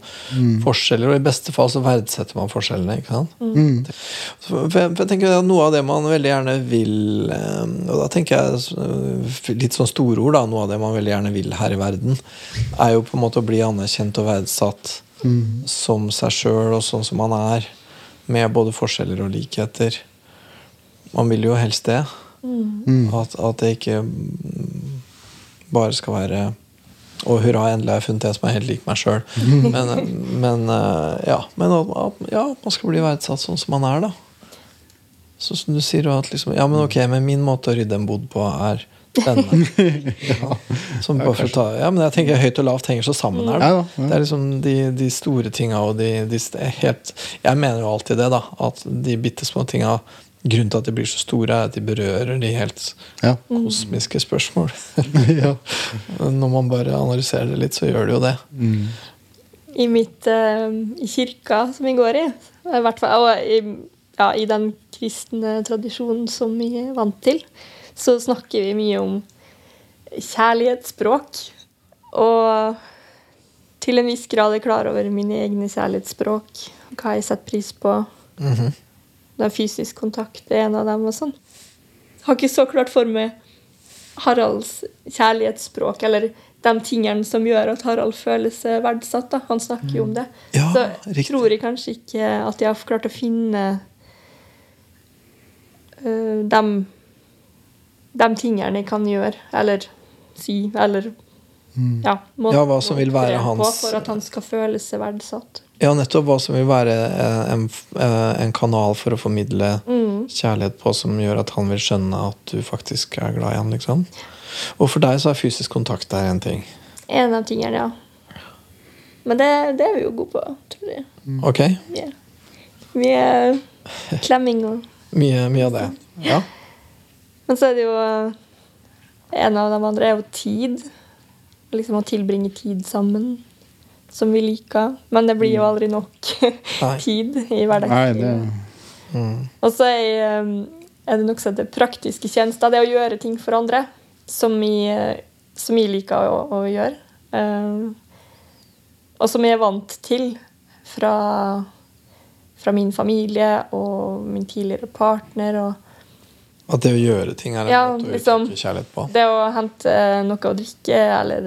forskjeller, og i beste fall så verdsetter man forskjellene. ikke sant? For jeg, jeg tenker at Noe av det man veldig gjerne vil eh, Og da tenker jeg eh, litt sånn store ord, da, noe av det man veldig gjerne vil her i verden, er jo på en måte å bli anerkjent og verdsatt som seg sjøl og sånn som man er, med både forskjeller og likheter. Man vil jo helst det. At, at det ikke mm, bare skal være Å, hurra, endelig har jeg funnet en som er helt lik meg sjøl. Men, men, eh, ja, men at, at, ja, man skal bli verdsatt sånn som man er, da. Så som du sier at liksom, Ja, men ok, men min måte å rydde en bod på er denne. [LAUGHS] Som bare for å ta, ja, men jeg tenker Høyt og lavt henger så sammen her. Da. Ja, ja. Det er liksom de, de store tinga og de, de helt Jeg mener jo alltid det, da. At de bitte små tinga Grunnen til at de blir så store, er at de berører de helt Ja. kosmiske spørsmål. [LAUGHS] ja. [LAUGHS] Når man bare analyserer det litt, så gjør det jo det. I mitt uh, i kirka som jeg går i, i hvert fall, og i, ja, i den kristne tradisjonen som vi er vant til, så snakker vi mye om kjærlighetsspråk. Og til en viss grad er klar over mine egne kjærlighetsspråk. Hva jeg setter pris på. Mhm. Den fysisk kontakt er en av dem. og sånn. Har ikke så klart for meg Haralds kjærlighetsspråk, eller de tingene som gjør at Harald føler seg verdsatt. Da. Han snakker jo om det. Ja, så riktig. tror jeg kanskje ikke at jeg har klart å finne uh, de, de tingene jeg kan gjøre, eller si, eller ja, må, Ja, hva som vil være hans- For at han skal føle seg verdsatt. Ja, nettopp hva som vil være eh, en, eh, en kanal for å formidle kjærlighet på, som gjør at han vil skjønne at du faktisk er glad i ham. liksom. Og for deg så er fysisk kontakt der en ting. En av tingene, ja. Men det, det er vi jo gode på, tror jeg. Ok? Yeah. Mye er klemming og [LAUGHS] Mye, mye av det. Ja. Men så er det jo eh, En av de andre er jo tid. Liksom å tilbringe tid sammen. Som vi liker. Men det blir jo aldri nok [LAUGHS] tid i Nei, det hverdagslivet. Og så er, eh, er det noe som det praktiske tjenester. Det å gjøre ting for andre. Som vi, eh, som vi liker å, å gjøre. Eh, og som jeg er vant til fra, fra min familie og min tidligere partner. og At det å gjøre ting er en Ja, måte å liksom- uttrykke kjærlighet på. Det å hente noe å drikke eller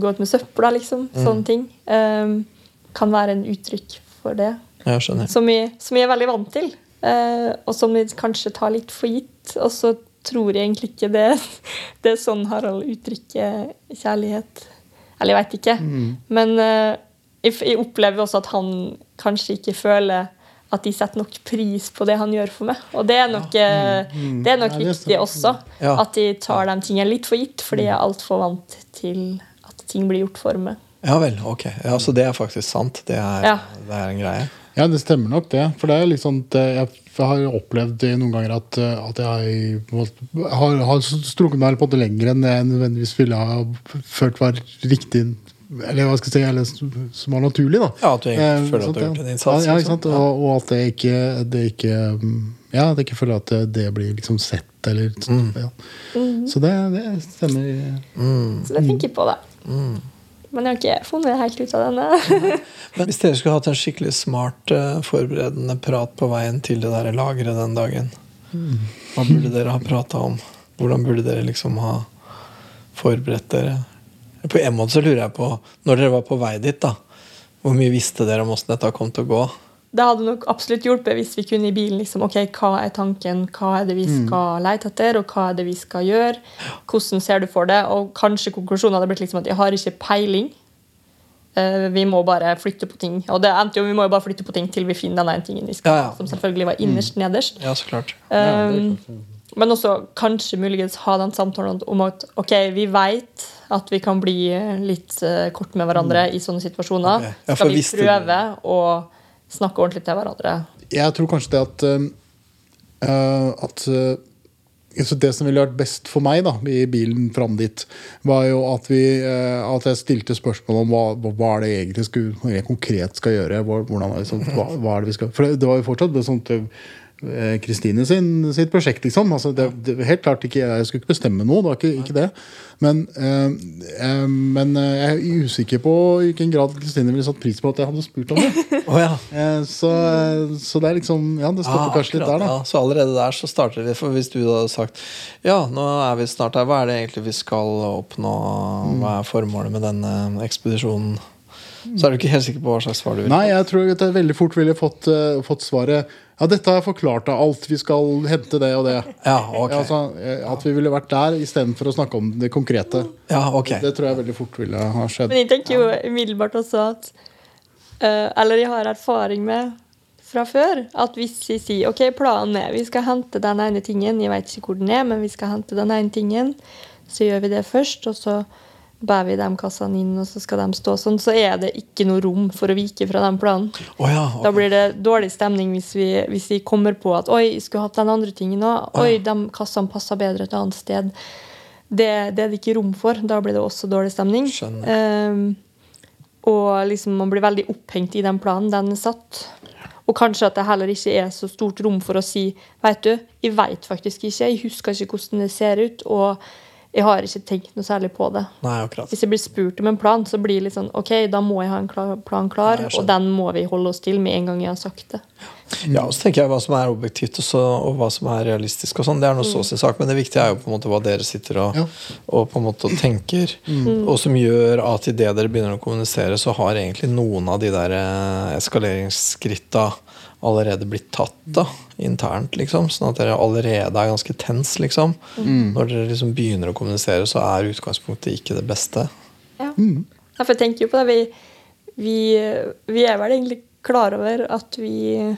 gå ut med søpla, liksom, sånne ting, Um, kan være en uttrykk for det. Jeg skjønner. Som jeg, som jeg er veldig vant til, uh, og som vi kanskje tar litt for gitt. Og så tror jeg egentlig ikke det, [LAUGHS] det er sånn Harald uttrykker kjærlighet. Eller jeg veit ikke. Men uh, jeg, jeg opplever også at han kanskje ikke føler at de setter nok pris på det han gjør for meg. Og det er nok, eh, det er nok Ja, det viktig også. Ja. At de tar de tingene litt for gitt, fordi jeg er altfor vant til at ting blir gjort for meg. Ja vel, ok. Ja, Så det er faktisk sant. Det er, Ja. det er en greie. Ja, det stemmer nok det. For det er liksom Jeg har opplevd det noen ganger at, eh, at jeg måte har, har strukket meg på en måte lenger enn jeg nødvendigvis ville ha følt var riktig. Eller hva skal jeg si, eller som- var naturlig. da Ja, at du egentlig Eh, føler at sant, du har gjort en innsats, Ja, ja, liksom. ikke sant? Og, og at det ikke, det ikke mm, Ja, at jeg ikke føler at det, det blir liksom sett, eller Mm. ja. Så det, det stemmer. Så det tenker jeg på, da. Men jeg har ikke funnet helt ut av denne. Men hvis dere skulle hatt en skikkelig smart eh, forberedende prat på veien til det der lageret den dagen, hva burde dere ha prata om? Hvordan burde dere liksom ha forberedt dere? På en måte så lurer jeg på, når dere var på vei dit, da, hvor mye visste dere om åssen dette kom til å gå? Det hadde nok absolutt hjulpet hvis vi kunne i bilen liksom, ok, hva er tanken, hva er det vi skal lete etter, og hva er det vi skal gjøre. Hvordan ser du for det? Og kanskje konklusjonen hadde blitt liksom at jeg har ikke peiling. Eh, vi må bare flytte på ting. Og det endte jo, vi må jo bare flytte på ting til vi finner den ene tingen vi skal Ja, ja. som selvfølgelig var innerst nederst. Ja, så klart. Um, men også kanskje muligens ha den samtalen om at ok, vi vet at vi kan bli litt uh, kort med hverandre i sånne situasjoner. Okay. Ja, Skal vi prøve å snakke ordentlig til hverandre? Jeg tror kanskje det at uh, At uh, så Det som ville vært best for meg da i bilen fram dit, var jo at, vi, at jeg stilte spørsmål om hva, hva er det egentlig skulle, jeg egentlig konkret skal gjøre. Hvordan, sånn- hva, hva er det vi skal For det, det var jo fortsatt det sånt uh, Kristine sin, sitt prosjekt, liksom. Altså, det, det, helt klart ikke, Jeg skulle ikke bestemme noe, det var ikke, ikke det. Men, øh, men jeg er usikker på i hvilken grad Kristine ville satt pris på at jeg hadde spurt om det. [LAUGHS] oh, ja. Eh, Så, så det er liksom Ja, det stopper Ah, kanskje litt der, da. Ja, så allerede der så starter vi. For hvis du hadde sagt ja, nå er vi snart der, hva er det egentlig vi skal oppnå? Hva er formålet med denne ekspedisjonen? Så er du ikke helt sikker på hva slags svar du vil Nei, jeg tror at jeg veldig fort ville fått, uh, fått svaret Ja, dette har jeg forklart av alt. Vi skal hente det og det. Ja, ok. Ja, altså, at vi ville vært der istedenfor å snakke om det konkrete. Ja, ok. Det tror jeg veldig fort ville ha skjedd. Men jeg tenker jo umiddelbart også at uh, Eller jeg har erfaring med fra før at hvis jeg sier ok, planen er vi skal hente den ene tingen, jeg vet ikke hvor den er, men vi skal hente den ene tingen, så gjør vi det først, og så bærer vi de kassene inn, og så skal de stå sånn, så er det ikke noe rom for å vike fra den planen. Oh, ja, okay. Da blir det dårlig stemning hvis vi, hvis vi kommer på at oi, skulle hatt den andre tingen òg. Oi, de kassene passer bedre et annet sted. Det, det er det ikke rom for. Da blir det også dårlig stemning. Ehm, og liksom man blir veldig opphengt i den planen den er satt. Og kanskje at det heller ikke er så stort rom for å si Vet du, jeg vet faktisk ikke. Jeg husker ikke hvordan det ser ut. Og jeg har ikke tenkt noe særlig på det. Nei, akkurat. Hvis jeg blir spurt om en plan, så blir det litt sånn OK, da må jeg ha en klar, plan klar, Nei, og den må vi holde oss til med en gang jeg har sagt det. Ja, og så tenker jeg hva som er objektivt og, så, og hva som er realistisk. og sånn, Det er noe så sin sak, men det viktige er jo på en måte hva dere sitter og, Ja. og på en måte tenker. Og som gjør at idet dere begynner å kommunisere, så har egentlig noen av de der eh, eskaleringsskritta allerede blitt tatt da, internt. liksom, Sånn at dere allerede er ganske tens. liksom. Når dere liksom begynner å kommunisere, så er utgangspunktet ikke det beste. Ja. Ja, for jeg tenker jo på det. Vi, vi, vi er vel egentlig klar over at vi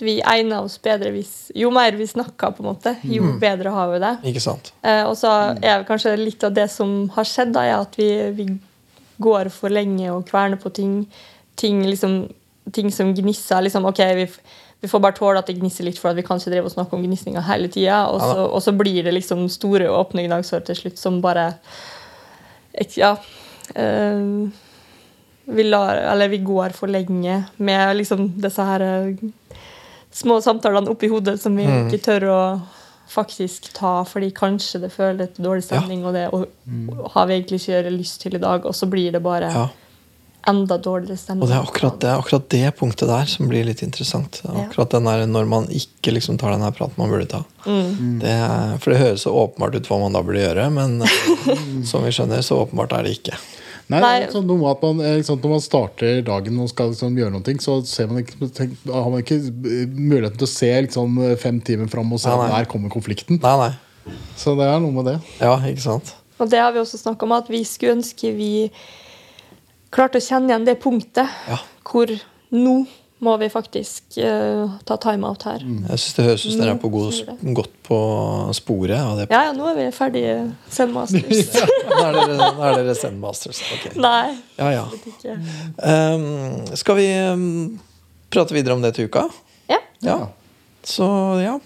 at vi egner oss bedre hvis Jo mer vi snakker, på en måte, jo bedre har vi det. Ikke sant? Eh, og så er kanskje litt av det som har skjedd, da, er at vi, vi går for lenge og kverner på ting. Ting, liksom, ting som gnisser. Liksom, ok, vi, vi får bare tåle at det gnisser litt, for at vi kan ikke drive og snakke om gnisninger hele tida. Og, Ja så- og så blir det liksom store, åpne gnagsår til slutt som bare Ja. Øh, vi, lar, eller vi går for lenge med liksom disse her øh, små samtalene oppi hodet som vi Mm. ikke tør å faktisk ta, fordi kanskje det føler et dårlig stemning, og det og, har vi egentlig ikke lyst til i dag, og så blir det bare Ja. Enda dårligere stemning. Og det er akkurat det, akkurat det punktet der som blir litt interessant. Ja. Akkurat den der Når man ikke liksom tar den her praten man burde ta. Mm. Det, er- for det høres så åpenbart ut hva man da burde gjøre, men eh, [LAUGHS] som vi skjønner, så åpenbart er det ikke. Nei, Nei. er sånn at man, sånn, Når man starter dagen og skal liksom, gjøre noe, så ser man ikke, tenk, har man ikke eh, muligheten til å se liksom, fem timer fram og se Nei, nei. der kommer konflikten. Nei, nei. Så det er noe med det. Ja, ikke sant? Og det har vi også snakka om, at vi skulle ønske vi klarte å kjenne igjen det punktet Ja. hvor nå må vi faktisk uh, ta timeout her. Jeg syns det høres ut som dere er på god, godt på sporet av det. Ja, ja, nå er vi ferdige Send Masters. [LAUGHS] Nå er dere, nå er dere Send Masters. Ok. Nei, Ja, ja. ikke. Um, skal vi um, prate videre om det til uka? Ja, Ja. Så ja.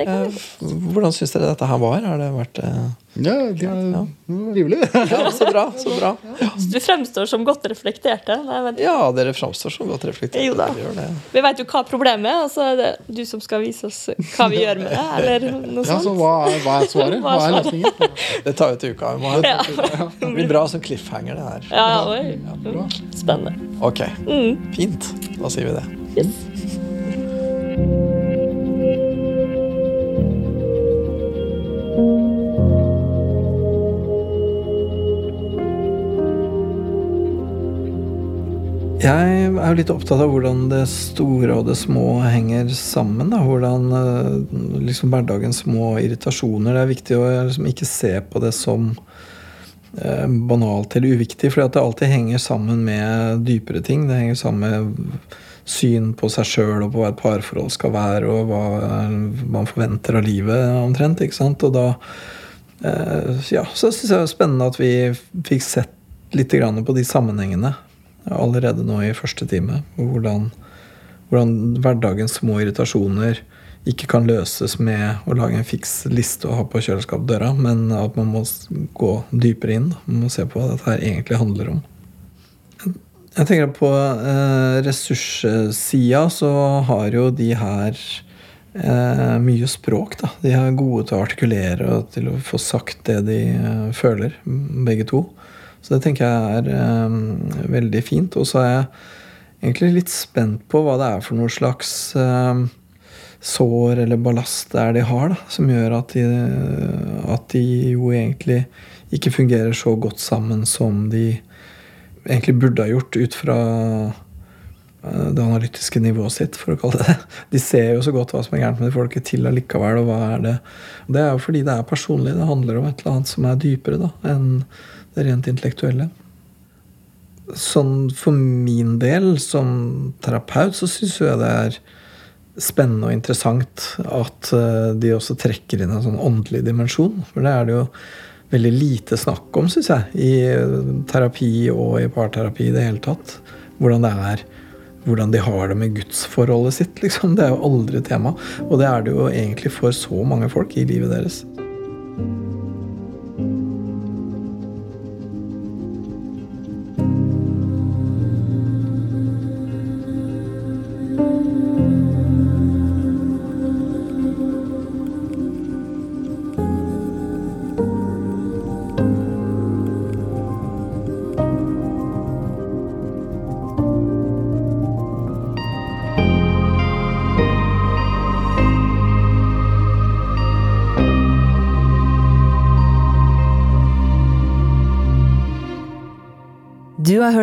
Det kan Eh, vi. hvordan syns dere dette her var? Har det vært eh, Ja, de er Ja. trivelig. [LAUGHS] Ja, så bra. Så bra. Du fremstår som godt reflekterte. Nei, men Ja, dere fremstår som godt reflekterte. Jo da. Vi vet jo hva problemet er, og så er det du som skal vise oss hva vi gjør med det. Eller noe Ja, så hva er, hva er svaret? [LAUGHS] Hva er løsningen? [LAUGHS] Det tar jo til uka. Vi må ha Ja. Det blir bra som cliffhanger, det her. Ja, ja, oi. Spennende. Ok, Mm, fint. Da sier vi det. yes. Er jo litt opptatt av hvordan det store og det små henger sammen. Da. Hvordan eh, liksom hverdagens små irritasjoner Det er viktig å liksom ikke se på det som eh, banalt eller uviktig, for det alltid henger sammen med dypere ting. Det henger sammen med syn på seg sjøl og på hva et parforhold skal være, og hva eh, man forventer av livet, omtrent. ikke sant? Og da eh, ja, så syns jeg det er spennende at vi fikk sett litt på de sammenhengene allerede nå i første time. Hvordan, hvordan hverdagens små irritasjoner ikke kan løses med å lage en fiks liste og ha på kjøleskapsdøra, men at man må gå dypere inn. Man må se på hva dette her egentlig handler om. Jeg tenker på eh, ressurssida, så har jo de her eh, mye språk. da. De er gode til å artikulere og til å få sagt det de eh, føler, begge to. Så det tenker jeg er eh, veldig fint. Og så er jeg egentlig litt spent på hva det er for noe slags eh, sår eller ballast det er de har, da, som gjør at de, at de jo egentlig ikke fungerer så godt sammen som de egentlig burde ha gjort ut fra eh, det analytiske nivået sitt, for å kalle det det. De ser jo så godt hva som er gærent, med de folket til allikevel. Og hva er det? Det er jo fordi det er personlig. Det handler om et eller annet som er dypere da, enn det rent intellektuelle. Sånn for min del, som terapeut, så syns jeg det er spennende og interessant at eh, de også trekker inn en sånn åndelig dimensjon. For det er det jo veldig lite snakk om, syns jeg, i eh, terapi og i parterapi i det hele tatt. Hvordan det er hvordan de har det med gudsforholdet sitt. liksom. Det er jo aldri tema. Og det er det jo egentlig for så mange folk i livet deres.